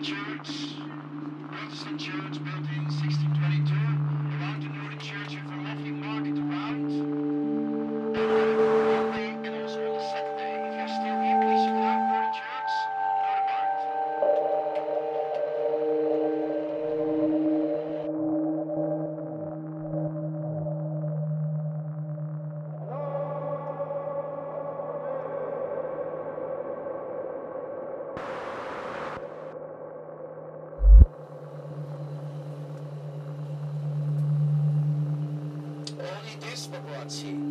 Church, Protestant church built in 16情